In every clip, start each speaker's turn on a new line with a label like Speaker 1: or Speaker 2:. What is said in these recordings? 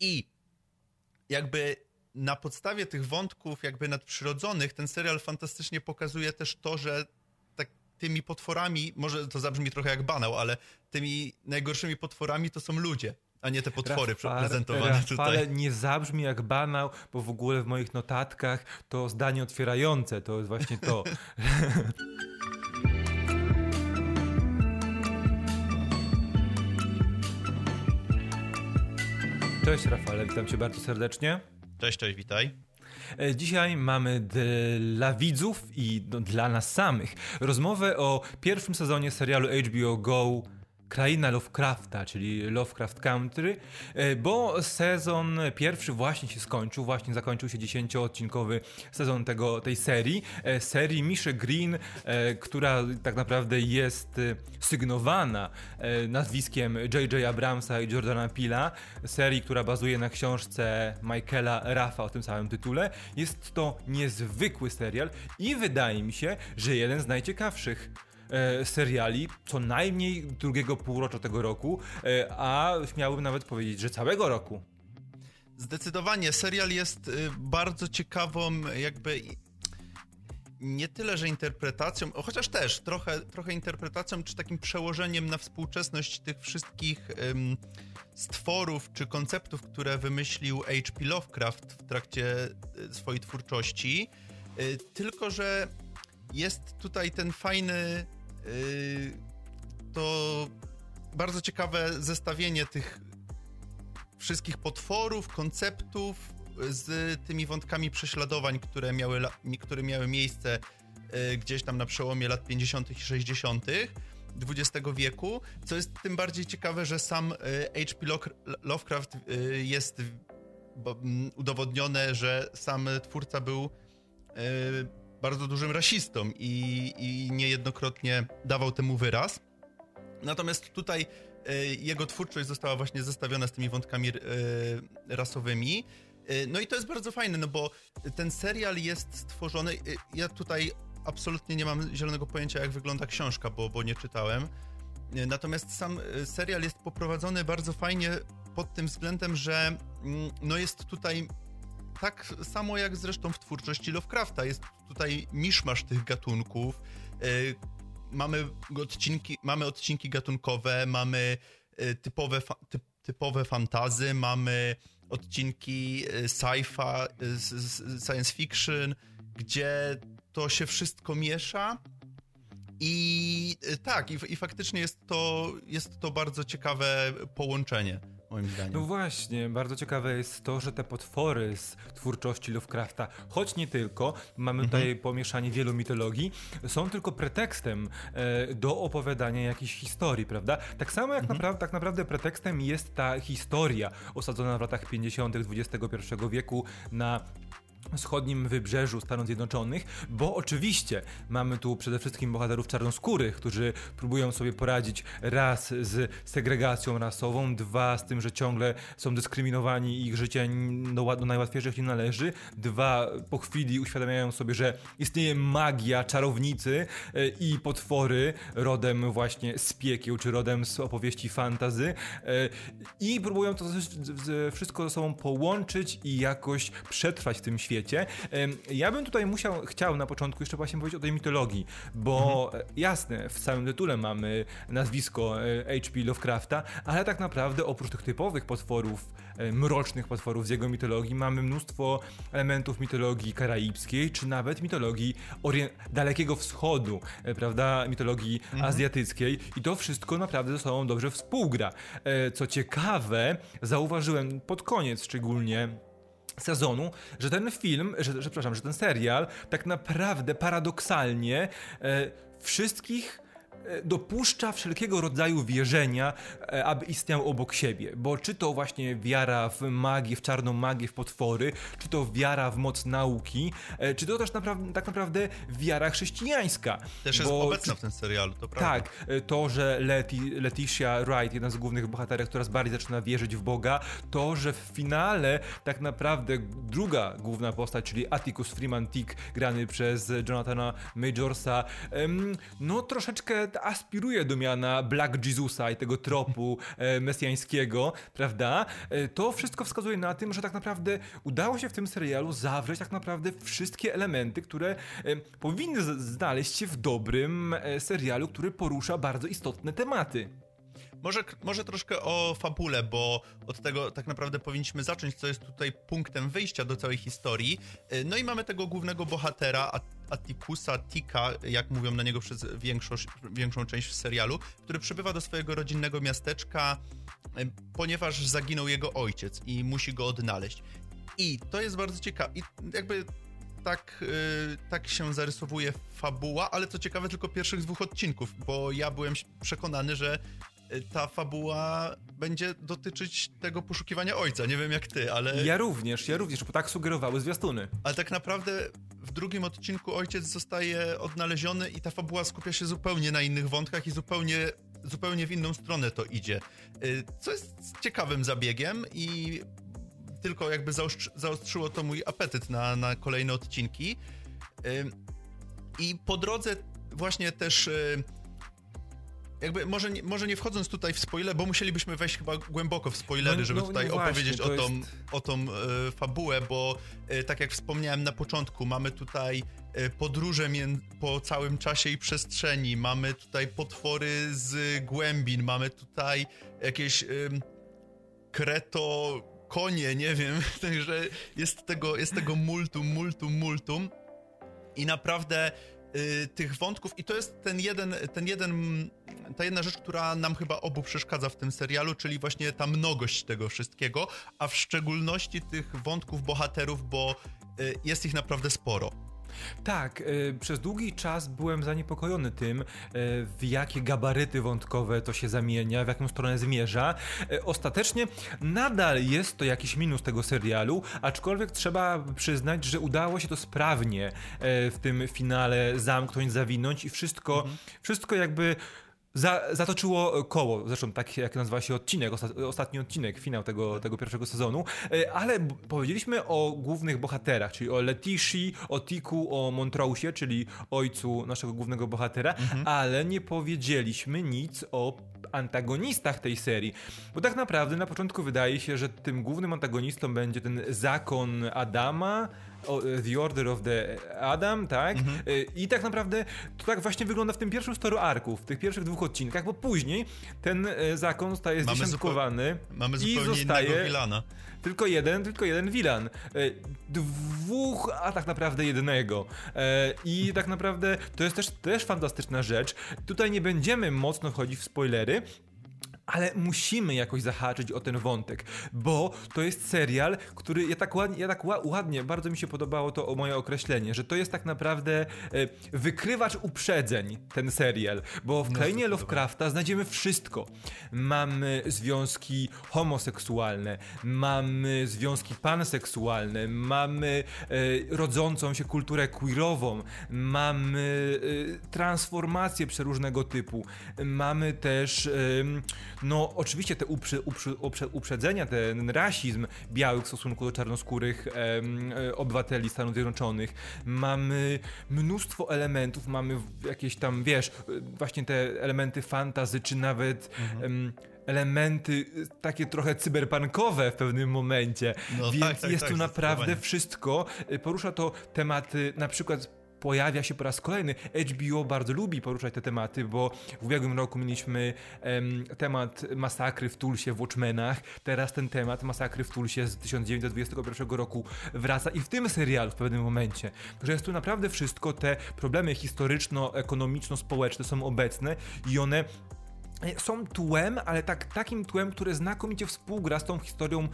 Speaker 1: I jakby na podstawie tych wątków jakby nadprzyrodzonych ten serial fantastycznie pokazuje też to, że tak tymi potworami, może to zabrzmi trochę jak banał, ale tymi najgorszymi potworami to są ludzie a nie te potwory Rafale, prezentowane Rafale tutaj.
Speaker 2: Ale nie zabrzmi jak banał, bo w ogóle w moich notatkach to zdanie otwierające, to jest właśnie to. Cześć Rafale, witam cię bardzo serdecznie.
Speaker 1: Cześć, cześć, witaj.
Speaker 2: E, dzisiaj mamy dla widzów i dla nas samych rozmowę o pierwszym sezonie serialu HBO Go kraina Lovecrafta, czyli Lovecraft Country, e, bo sezon pierwszy właśnie się skończył, właśnie zakończył się dziesięcioodcinkowy sezon tego, tej serii, e, serii Misze Green, e, która tak naprawdę jest sygnowana nazwiskiem J.J. Abramsa i Jordana Pila, serii, która bazuje na książce Michaela Raffa o tym samym tytule. Jest to niezwykły serial i wydaje mi się, że jeden z najciekawszych e, seriali, co najmniej drugiego półrocza tego roku, e, a śmiałbym nawet powiedzieć, że całego roku.
Speaker 1: Zdecydowanie, serial jest y, bardzo ciekawą jakby nie tyle, że interpretacją, chociaż też trochę, trochę interpretacją, czy takim przełożeniem na współczesność tych wszystkich ym, stworów czy konceptów, które wymyślił H.P. Lovecraft w trakcie y, swojej twórczości. Y, tylko, że jest tutaj ten fajny to bardzo ciekawe zestawienie tych wszystkich potworów, konceptów z tymi wątkami prześladowań, które miały, które miały miejsce yy, gdzieś tam na przełomie lat 50. i 60. XX wieku, co jest tym bardziej ciekawe, że sam H.P. Yy, Lovecraft jest udowodnione, że sam twórca był bardzo dużym rasistą i, i niejednokrotnie dawał temu wyraz. Natomiast tutaj e, jego twórczość została właśnie zestawiona z tymi wątkami e, rasowymi. E, no i to jest bardzo fajne, no bo ten serial jest stworzony. Ja tutaj absolutnie nie mam zielonego pojęcia, jak wygląda książka, bo, bo nie czytałem. Natomiast sam serial jest poprowadzony bardzo fajnie pod tym względem, że mm, no jest tutaj tak samo jak zresztą w twórczości Lovecrafta. Jest tutaj miszmasz tych gatunków. E, mamy odcinki, mamy odcinki gatunkowe, mamy e, typowe, typ, typowe fantazy, mamy odcinki e, sci-fi, science fiction, gdzie to się wszystko miesza. I tak, i, i faktycznie jest to, jest to bardzo ciekawe połączenie moim zdaniem.
Speaker 2: No właśnie, bardzo ciekawe jest to, że te potwory z twórczości Lovecrafta, choć nie tylko, mamy mhm. tutaj pomieszanie wielu mitologii, są tylko pretekstem e, do opowiadania jakiejś historii, prawda? Tak samo jak mhm. tak naprawdę pretekstem jest ta historia osadzona w latach 50. XXI wieku na wschodnim wybrzeżu Stanów Zjednoczonych, bo oczywiście mamy tu przede wszystkim bohaterów czarnoskórych, którzy próbują sobie poradzić raz z segregacją rasową, dwa z tym, że ciągle są dyskryminowani i ich życie do, do najłatwiejszych nie należy, dwa po chwili uświadamiają sobie, że istnieje magia, czarownicy e, i potwory rodem właśnie z piekieł, czy rodem z opowieści fantazy e, i próbują to wszystko ze sobą połączyć i jakoś przetrwać w tym świecie świecie. Ja bym tutaj musiał, chciał na początku jeszcze właśnie powiedzieć o tej mitologii, bo mhm. jasne, w samym tytule mamy nazwisko H.P. Lovecrafta, ale tak naprawdę oprócz tych typowych potworów, e, mrocznych potworów z jego mitologii, mamy mnóstwo elementów mitologii karaibskiej, czy nawet mitologii Dalekiego Wschodu, e, prawda, mitologii mhm. azjatyckiej i to wszystko naprawdę ze sobą dobrze współgra. E, co ciekawe, zauważyłem pod koniec szczególnie sezonu, że ten film, że, że przepraszam, że ten serial tak naprawdę paradoksalnie e, wszystkich dopuszcza wszelkiego rodzaju wierzenia, e, aby istniał obok siebie. Bo czy to właśnie wiara w magię, w czarną magię, w potwory, czy to wiara w moc nauki, e, czy to też tak naprawdę wiara chrześcijańska.
Speaker 1: Też jest bo, obecna w tym serialu, to prawda.
Speaker 2: Tak, to, że Leti, Leticia Wright, jedna z głównych bohaterek, coraz bardziej zaczyna wierzyć w Boga, to, że w finale tak naprawdę druga główna postać, czyli Atticus Freeman Tick, grany przez Jonathana Majorsa, no troszeczkę aspiruje do miana Black Jesusa i tego tropu e, mesjańskiego, prawda? E, to wszystko wskazuje na tym, że tak naprawdę udało się w tym serialu zawrzeć tak naprawdę wszystkie elementy, które e, powinny znaleźć się w dobrym serialu, który porusza bardzo istotne tematy.
Speaker 1: Może, może troszkę o fabule, bo od tego tak naprawdę powinniśmy zacząć, co jest tutaj punktem wyjścia do całej historii. No i mamy tego głównego bohatera, Atikusa Tika, jak mówią na niego przez większość, większą część serialu, który przybywa do swojego rodzinnego miasteczka, ponieważ zaginął jego ojciec i musi go odnaleźć. I to jest bardzo ciekawe. I jakby tak, yy, tak się zarysowuje fabuła, ale co ciekawe, tylko pierwszych dwóch odcinków, bo ja byłem przekonany, że Y, ta fabuła będzie dotyczyć tego poszukiwania ojca. Nie wiem jak ty, ale.
Speaker 2: Ja również, ja również, bo tak sugerowały zwiastuny.
Speaker 1: Ale tak naprawdę w drugim odcinku ojciec zostaje odnaleziony i ta fabuła skupia się zupełnie na innych wątkach i zupełnie, zupełnie w inną stronę to idzie. Y, co jest ciekawym zabiegiem i tylko jakby zaostrzyło to mój apetyt na, na kolejne odcinki. Y, I po drodze właśnie też jakby może nie, może nie wchodząc tutaj w spoiler, bo musielibyśmy wejść chyba głęboko w spoilery, no, żeby no, tutaj no właśnie, opowiedzieć o tą, jest... o tą e, fabułę, bo e, tak jak wspomniałem na początku, mamy tutaj e, podróże po całym czasie i przestrzeni, mamy tutaj potwory z głębin, mamy tutaj jakieś kreto konie, nie wiem, także jest tego, jest tego multum, multum, multum. I naprawdę tych wątków i to jest ten jeden, ten jeden, ta jedna rzecz, która nam chyba obu przeszkadza w tym serialu, czyli właśnie ta mnogość tego wszystkiego, a w szczególności tych wątków bohaterów, bo y, jest ich naprawdę sporo.
Speaker 2: Tak, y, przez długi czas byłem zaniepokojony tym, y, w jakie gabaryty wątkowe to się zamienia, w jaką stronę zmierza. Y, ostatecznie nadal jest to jakiś minus tego serialu, aczkolwiek trzeba przyznać, że udało się to sprawnie w tym finale zamknąć, zawinąć i wszystko, mhm. wszystko jakby za, zatoczyło koło, zresztą tak jak nazywa się odcinek, ostatni odcinek, finał tego, tego pierwszego sezonu, e, ale powiedzieliśmy o głównych bohaterach, czyli o Letishi, o Tiku, o Montreusie, czyli ojcu naszego głównego bohatera, mhm. ale nie powiedzieliśmy nic o antagonistach tej serii, bo tak naprawdę na początku wydaje się, że tym głównym antagonistą będzie ten zakon Adama, The Order of the Adam, tak? Mhm. Y, I tak naprawdę to tak właśnie wygląda w tym pierwszym story arku, w tych pierwszych dwóch odcinkach, bo później ten y, zakon zostaje zdziesiątkowany
Speaker 1: mamy zupełnie i zostaje Wilana.
Speaker 2: Tylko jeden, tylko jeden Wilan. Dwóch, a tak naprawdę jednego. I tak naprawdę to jest też, też fantastyczna rzecz. Tutaj nie będziemy mocno wchodzić w spoilery, ale musimy jakoś zahaczyć o ten wątek, bo to jest serial, który ja tak ładnie, ja tak ładnie, bardzo mi się podobało to moje określenie, że to jest tak naprawdę e, wykrywacz uprzedzeń ten serial, bo w no, krainie Lovecrafta znajdziemy wszystko. Mamy związki homoseksualne, mamy związki panseksualne, mamy e, rodzącą się kulturę queerową, mamy e, transformacje przeróżnego typu, mamy też no oczywiście te uprze, uprze, uprze, uprzedzenia, ten rasizm białych w stosunku do czarnoskórych e, obywateli Stanów Zjednoczonych. Mamy mnóstwo elementów, mamy jakieś tam, wiesz, właśnie te elementy fantazy, czy nawet mhm. elementy takie trochę cyberpunkowe w pewnym momencie. No, Więc tak, tak, jest tak, tu naprawdę wszystko. Porusza to tematy na przykład pojawia się po raz kolejny. HBO bardzo lubi poruszać te tematy, bo w ubiegłym roku mieliśmy em, temat masakry w Tulsie w Watchmenach, teraz ten temat masakry w Tulsie z 1921 roku wraca i w tym serialu w pewnym momencie. Że jest tu naprawdę wszystko, te problemy historyczno-ekonomiczno-społeczne są obecne i one są tłem, ale tak, takim tłem, które znakomicie współgra z tą historią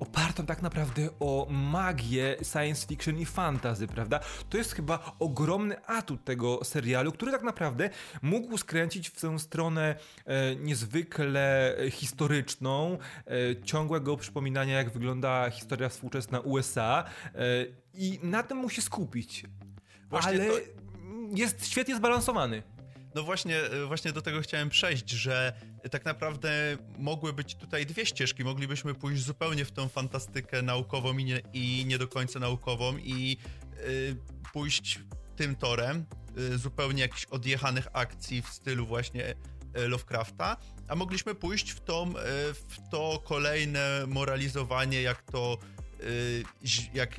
Speaker 2: opartą tak naprawdę o magię science fiction i fantasy, prawda? To jest chyba ogromny atut tego serialu, który tak naprawdę mógł skręcić w tę stronę e, niezwykle historyczną, e, ciągłego przypominania, jak wygląda historia współczesna USA e, i na tym musi skupić. Właśnie Ale to... jest świetnie zbalansowany.
Speaker 1: No właśnie, e, właśnie do tego chciałem przejść, że tak naprawdę mogły być tutaj dwie ścieżki. Moglibyśmy pójść zupełnie w tą fantastykę naukową i nie, i nie do końca naukową i yy, pójść tym torem, y, zupełnie jakichś odjechanych akcji w stylu właśnie y, Lovecrafta, a mogliśmy pójść w, tą, y, w to kolejne moralizowanie, jak to jak,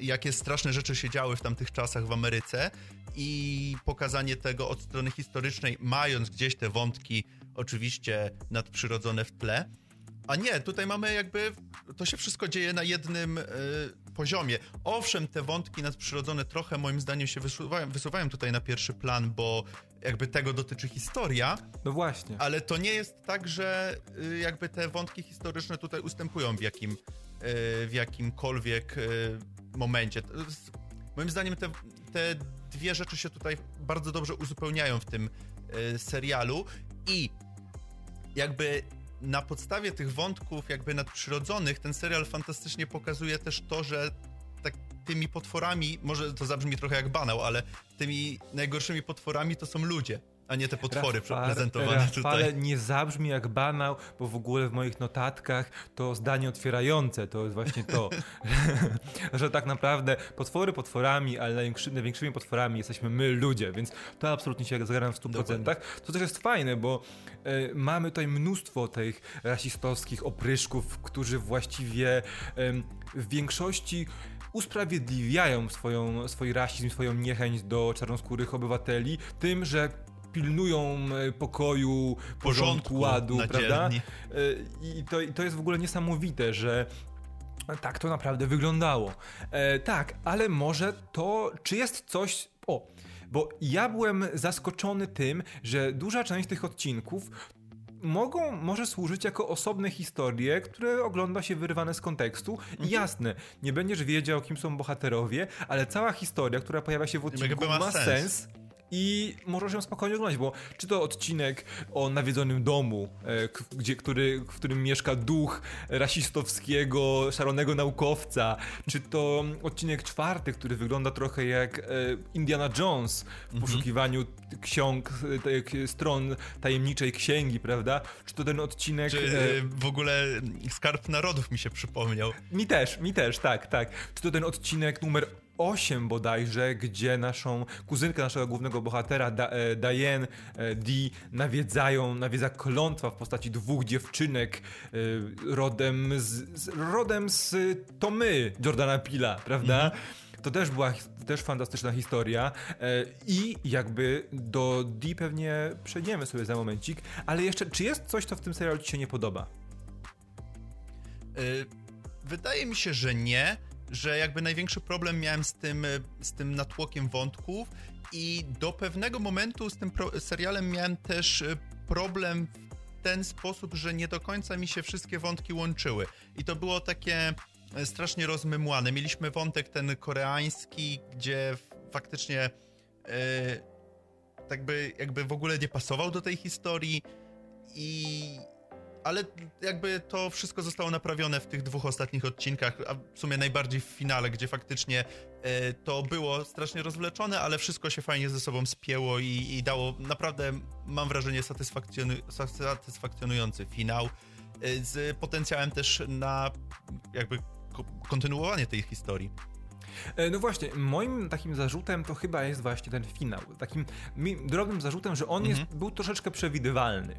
Speaker 1: jakie straszne rzeczy się działy w tamtych czasach w Ameryce i pokazanie tego od strony historycznej, mając gdzieś te wątki oczywiście nadprzyrodzone w tle. A nie, tutaj mamy jakby, to się wszystko dzieje na jednym y, poziomie. Owszem, te wątki nadprzyrodzone trochę moim zdaniem się wysuwają, wysuwają tutaj na pierwszy plan, bo jakby tego dotyczy historia.
Speaker 2: No właśnie.
Speaker 1: Ale to nie jest tak, że y, jakby te wątki historyczne tutaj ustępują w jakim, y, w jakimkolwiek y, momencie. Moim zdaniem te, te dwie rzeczy się tutaj bardzo dobrze uzupełniają w tym y, serialu i jakby na podstawie tych wątków jakby nadprzyrodzonych ten serial fantastycznie pokazuje też to, że tak tymi potworami, może to zabrzmi trochę jak banał, ale tymi najgorszymi potworami to są ludzie a nie te potwory Rafale, prezentowane Rafale
Speaker 2: tutaj. nie zabrzmi jak banał, bo w ogóle w moich notatkach to zdanie otwierające, to jest właśnie to, że tak naprawdę potwory potworami, ale największymi potworami jesteśmy my ludzie, więc to absolutnie się zgadzam w 100%. Dokładnie. To też jest fajne, bo y, mamy tutaj mnóstwo tych rasistowskich opryszków, którzy właściwie y, w większości usprawiedliwiają swoją, swój rasizm, swoją niechęć do czarnoskórych obywateli tym, że pilnują e, pokoju, porządku, porządku ładu, prawda? E, I to, I to jest w ogóle niesamowite, że tak to naprawdę wyglądało. E, tak, ale może to, czy jest coś. O, bo ja byłem zaskoczony tym, że duża część tych odcinków mogą, może służyć jako osobne historie, które ogląda się wyrywane z kontekstu. I mhm. jasne, nie będziesz wiedział, kim są bohaterowie, ale cała historia, która pojawia się w odcinku, ma, ma sens. sens i możesz ją spokojnie oglądać, bo czy to odcinek o nawiedzonym domu, e, gdzie, który, w którym mieszka duch rasistowskiego, szalonego naukowca, czy to odcinek czwarty, który wygląda trochę jak e, Indiana Jones w mhm. poszukiwaniu ksiąg, e, stron tajemniczej księgi, prawda? Czy to ten odcinek...
Speaker 1: Czy w ogóle Skarb Narodów mi się przypomniał.
Speaker 2: Mi też, mi też, tak, tak. Czy to ten odcinek numer 8 bodajże, gdzie naszą kuzynkę naszego głównego bohatera, da, e, Diane e, Dee, nawiedzają, nawiedza klątwa w postaci dwóch dziewczynek e, rodem z, z, rodem z Tomy Jordana Pila, prawda? Mm -hmm. To też była też fantastyczna historia i jakby do Dee pewnie przejdziemy sobie za momencik, ale jeszcze, czy jest coś, co w tym serialu ci się nie podoba?
Speaker 1: Wydaje mi się, że nie że jakby największy problem miałem z tym, e, z tym natłokiem wątków i do pewnego momentu z tym serialem miałem też e, problem w ten sposób, że nie do końca mi się wszystkie wątki łączyły. I to było takie e, strasznie rozmymłane. Mieliśmy wątek ten koreański, gdzie faktycznie yy, tak by jakby w ogóle nie pasował do tej historii i ale jakby to wszystko zostało naprawione w tych dwóch ostatnich odcinkach, a w sumie najbardziej w finale, gdzie faktycznie e, to było strasznie rozwleczone, ale wszystko się fajnie ze sobą spięło i, i dało naprawdę, mam wrażenie, satysfakcjonu, satysfakcjonujący finał e, z potencjałem też na jakby kontynuowanie tej historii.
Speaker 2: E, no właśnie, moim takim zarzutem to chyba jest właśnie ten finał. Takim drobnym zarzutem, że on mhm. jest, był troszeczkę przewidywalny.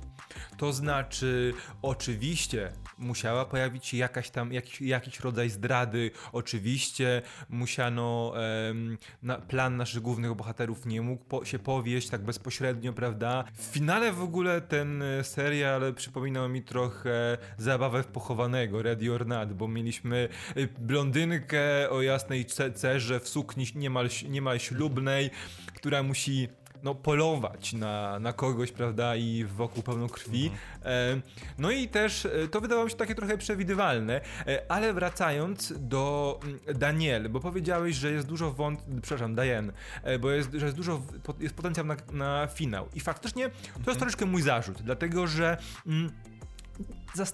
Speaker 2: To znaczy, oczywiście musiała pojawić się jakaś tam, jakiś, jakiś rodzaj zdrady, oczywiście musiano, em, na, plan naszych głównych bohaterów nie mógł po, się powieść tak bezpośrednio, prawda? W finale w ogóle ten e, serial przypominał mi trochę zabawę w pochowanego, Ready or Not, bo mieliśmy e, blondynkę o jasnej cerze w sukni niemal, niemal ślubnej, która musi no, polować na, na kogoś, prawda, i wokół pełną krwi. Mhm. E, no i też e, to wydawało mi się takie trochę przewidywalne, e, ale wracając do mm, Daniel, bo powiedziałeś, że jest dużo wąt... przepraszam, Diane, bo jest, że jest dużo, jest potencjał na, na finał. I faktycznie to jest mhm. troszeczkę mój zarzut, dlatego że... Mm,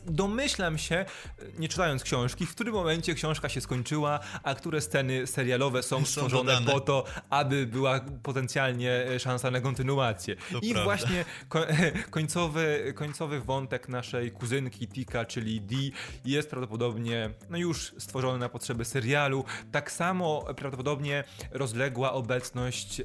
Speaker 2: domyślam się, nie czytając książki, w którym momencie książka się skończyła, a które sceny serialowe są, są stworzone dodane. po to, aby była potencjalnie e, szansa na kontynuację. To I prawda. właśnie końcowy, końcowy wątek naszej kuzynki Tika, czyli Dee, jest prawdopodobnie no już stworzony na potrzeby serialu. Tak samo prawdopodobnie rozległa obecność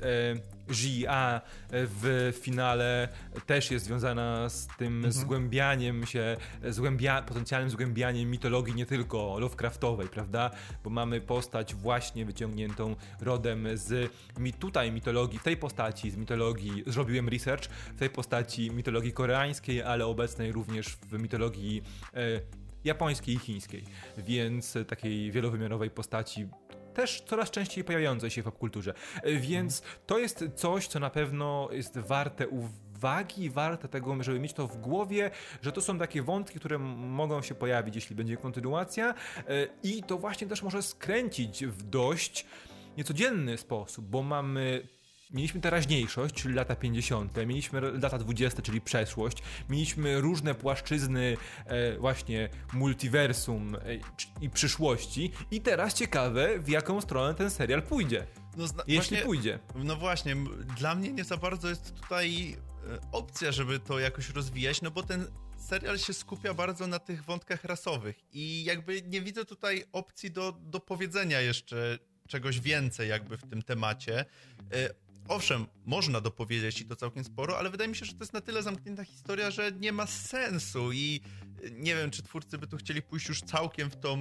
Speaker 2: e, Ji-A w finale też jest związana z tym mhm. zgłębianiem się, zgłębia, potencjalnym zgłębianiem mitologii nie tylko Lovecraftowej, prawda? Bo mamy postać właśnie wyciągniętą rodem z mi tutaj mitologii, w tej postaci z mitologii, zrobiłem research, w tej postaci mitologii koreańskiej, ale obecnej również w mitologii e, japońskiej i chińskiej, więc takiej wielowymiarowej postaci też coraz częściej pojawiającej się w popkulturze. E, więc to jest coś, co na pewno jest warte uwagi, warte tego, żeby mieć to w głowie, że to są takie wątki, które mogą się pojawić, jeśli będzie kontynuacja e, i to właśnie też może skręcić w dość niecodzienny sposób, bo mamy mieliśmy teraźniejszość, czyli lata 50., mieliśmy lata 20., czyli przeszłość, mieliśmy różne płaszczyzny e, właśnie multiversum e, i przyszłości i teraz ciekawe, w jaką stronę ten serial pójdzie. No, jeśli właśnie, pójdzie.
Speaker 1: No właśnie, dla mnie nie za bardzo jest tutaj e, opcja, żeby to jakoś rozwijać, no bo ten serial się skupia bardzo na tych wątkach rasowych i jakby nie widzę tutaj opcji do, do powiedzenia jeszcze czegoś więcej jakby w tym temacie. Owszem, można dopowiedzieć i to całkiem sporo, ale wydaje mi się, że to jest na tyle zamknięta historia, że nie ma sensu i nie wiem, czy twórcy by tu chcieli pójść już całkiem w tą,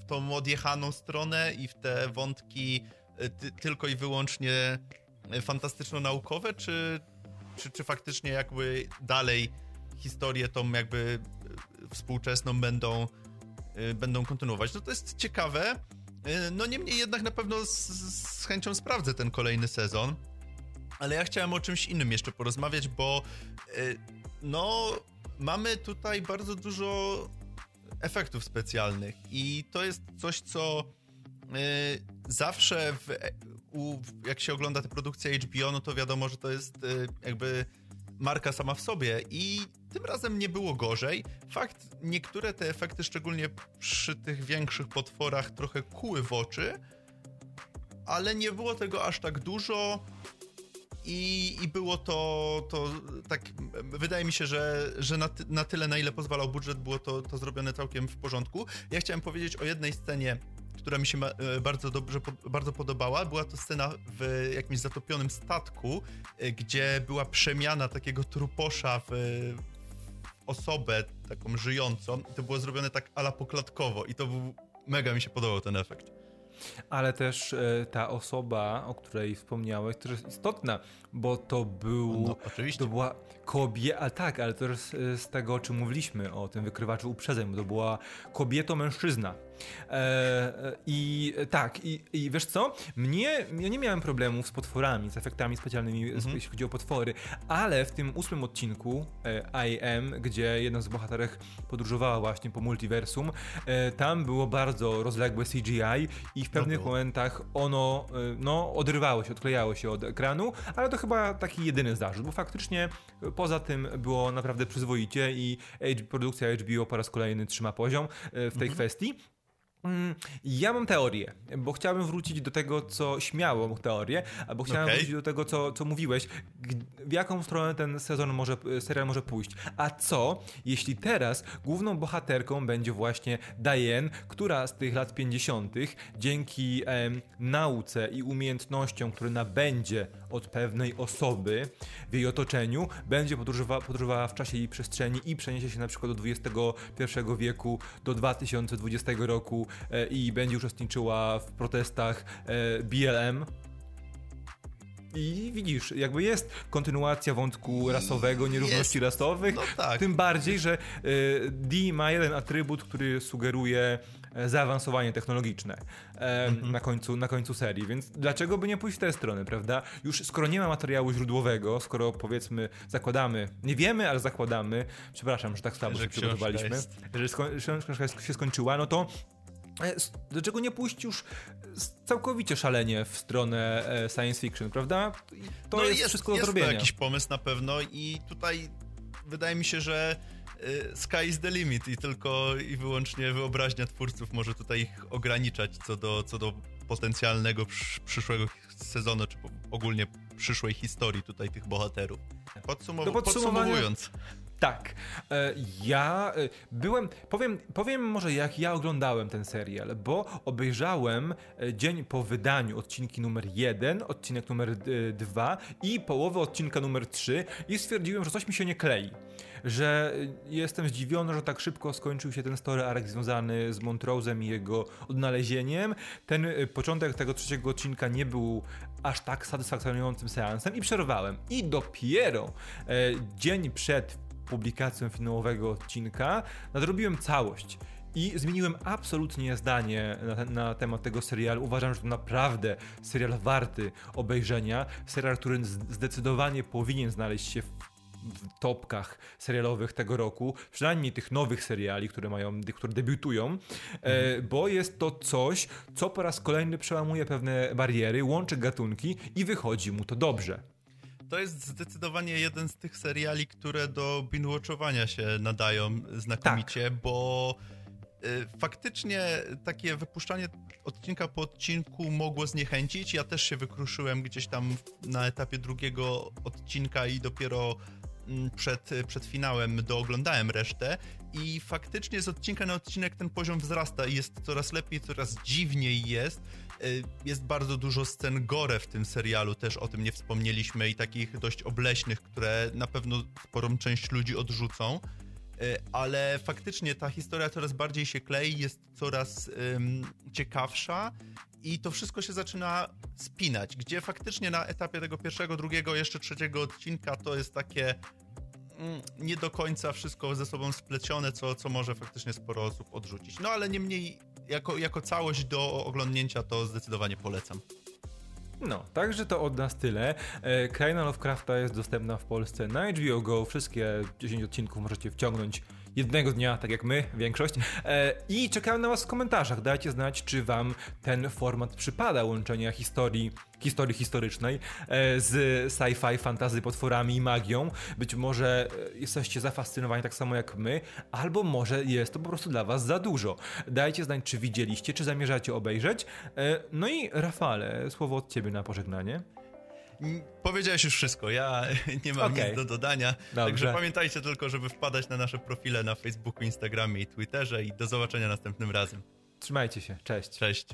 Speaker 1: w tą odjechaną stronę i w te wątki e, ty, tylko i wyłącznie fantastyczno-naukowe, czy, czy, czy faktycznie jakby dalej historię tą jakby współczesną będą, będą kontynuować. No to jest ciekawe, no niemniej jednak na pewno z, z chęcią sprawdzę ten kolejny sezon. Ale ja chciałem o czymś innym jeszcze porozmawiać, bo e, no mamy tutaj bardzo dużo efektów specjalnych i to jest coś, co e, zawsze w, u, jak się ogląda te produkcje HBO, no to wiadomo, że to jest jakby marka sama w sobie i tym razem nie było gorzej. Fakt, niektóre te efekty, szczególnie przy tych większych potworach, trochę kuły w oczy, ale nie było tego aż tak dużo. I, I było to, to tak, wydaje mi się, że, że na, na tyle, na ile pozwalał budżet, było to, to zrobione całkiem w porządku. Ja chciałem powiedzieć o jednej scenie, która mi się e, bardzo dobrze, bardzo podobała. Była to scena w jakimś zatopionym statku, e, gdzie była przemiana takiego truposza w, osobę taką żyjącą. To było zrobione tak ala poklatkowo i to był, mega mi się podobał ten efekt.
Speaker 2: Ale też e, ta osoba, o której wspomniałeś, też jest istotna, bo to był. No, oczywiście. To była kobieta, ale tak, ale też z, z tego, o czym mówiliśmy, o tym wykrywaczu uprzedzeń, bo to była kobieto-mężczyzna. E, e, I tak, i, i wiesz co? Mnie, ja nie miałem problemów z potworami, z efektami specjalnymi, mhm. jeśli chodzi o potwory, ale w tym ósmym odcinku e, I Am, gdzie jedna z bohaterek podróżowała właśnie po multiversum, e, tam było bardzo rozległe CGI i w pewnych momentach ono e, no, odrywało się, odklejało się od ekranu, ale to chyba taki jedyny zarzut, bo faktycznie poza tym było naprawdę przyzwoicie i produkcja HBO po raz kolejny trzyma poziom e, w tej mhm. kwestii. Mm, ja mam teorię, bo chciałbym wrócić do tego, co śmiało teorię, albo chciałem okay. wrócić do tego, co, co mówiłeś, w jaką stronę ten sezon może, serial może pójść. A co, jeśli teraz główną bohaterką będzie właśnie Diane, która z tych lat 50. dzięki em, nauce i umiejętnościom, które nabędzie od pewnej osoby w jej otoczeniu, będzie podróżowała, podróżowała w czasie i przestrzeni i przeniesie się na przykład do XXI wieku, do 2020 roku i będzie uczestniczyła w protestach e, BLM. I widzisz, jakby jest kontynuacja wątku rasowego, nierówności jest. rasowych. No tak. Tym bardziej, że y, D ma jeden atrybut, który sugeruje E, zaawansowanie technologiczne mm-hmm. na, końcu, na końcu serii, więc dlaczego by nie pójść w tę stronę, prawda? Już skoro nie ma materiału źródłowego, skoro powiedzmy zakładamy, nie wiemy, ale zakładamy, przepraszam, że tak słabo się przygotowaliśmy, że książka się skończyła, no to e, Dlaczego nie pójść już całkowicie szalenie w stronę science fiction, prawda?
Speaker 1: To no jest, jest wszystko do zrobienia. Jest jakiś pomysł na pewno i tutaj wydaje mi się, że sky is the limit i tylko i wyłącznie wyobraźnia twórców może tutaj ich ograniczać co do, co do potencjalnego przyszłego sezonu, czy ogólnie przyszłej historii tutaj tych bohaterów. Podsumuw- podsumowując.
Speaker 2: Tak. E, ja e, byłem, powiem, powiem może jak ja oglądałem ten serial, bo obejrzałem e, dzień po wydaniu odcinki numer 1, odcinek numer 2 i połowę odcinka numer 3 i stwierdziłem, że coś mi się nie klei. Że jestem zdziwiony, że tak szybko skończył się ten story arc związany z Montrose'em i jego odnalezieniem. Ten początek tego trzeciego odcinka nie był aż tak satysfakcjonującym seansem i przerwałem. I dopiero dzień przed publikacją finałowego odcinka nadrobiłem całość. I zmieniłem absolutnie zdanie na, na, temat tego serialu. Uważam, że to naprawdę serial warty obejrzenia. Serial, który zdecydowanie powinien znaleźć się w, w topkach serialowych tego roku, przynajmniej tych nowych seriali, które mają, które debiutują, e, mhm. bo jest to coś, co po raz kolejny przełamuje pewne bariery, łączy gatunki i wychodzi mu to dobrze
Speaker 1: to jest zdecydowanie jeden z tych seriali, które do binge-watchowania się nadają znakomicie, tak. bo y, faktycznie takie wypuszczanie odcinka po odcinku mogło zniechęcić. Ja też się wykruszyłem gdzieś tam na etapie drugiego odcinka i dopiero mm, przed, przed finałem dooglądałem resztę i faktycznie z odcinka na odcinek ten poziom wzrasta i jest coraz lepiej, coraz dziwniej jest. Y, jest bardzo dużo scen gore w tym serialu, też o tym nie wspomnieliśmy i takich dość obleśnych, które na pewno sporą część ludzi odrzucą. Y, ale faktycznie ta historia coraz bardziej się klei, jest coraz um, ciekawsza i to wszystko się zaczyna spinać, gdzie faktycznie na etapie tego pierwszego, drugiego, jeszcze trzeciego odcinka to jest takie nie do końca wszystko ze sobą splecione, co, co może faktycznie sporo osób odrzucić. No ale niemniej jako, jako całość do oglądnięcia to zdecydowanie polecam.
Speaker 2: No, także to od nas tyle. E, Kraina Lovecrafta jest dostępna w Polsce na HBO Go. Wszystkie 10 odcinków możecie wciągnąć jednego dnia, tak jak my, większość. E, I czekałem na Was w komentarzach. Dajcie znać, czy Wam ten format przypada łączenia historii, historii historycznej e, z sci-fi, fantazy, potworami i magią. Być może e, jesteście zafascynowani tak samo jak my, albo może jest to po prostu dla Was za dużo. Dajcie znać, czy widzieliście, czy zamierzacie obejrzeć. No i Rafale, słowo od Ciebie na pożegnanie.
Speaker 1: Powiedziałeś już wszystko, ja nie mam okay. nic do dodania. Dobrze. Także pamiętajcie tylko, żeby wpadać na nasze profile na Facebooku, Instagramie i Twitterze i do zobaczenia następnym razem.
Speaker 2: Trzymajcie się, cześć.
Speaker 1: Cześć.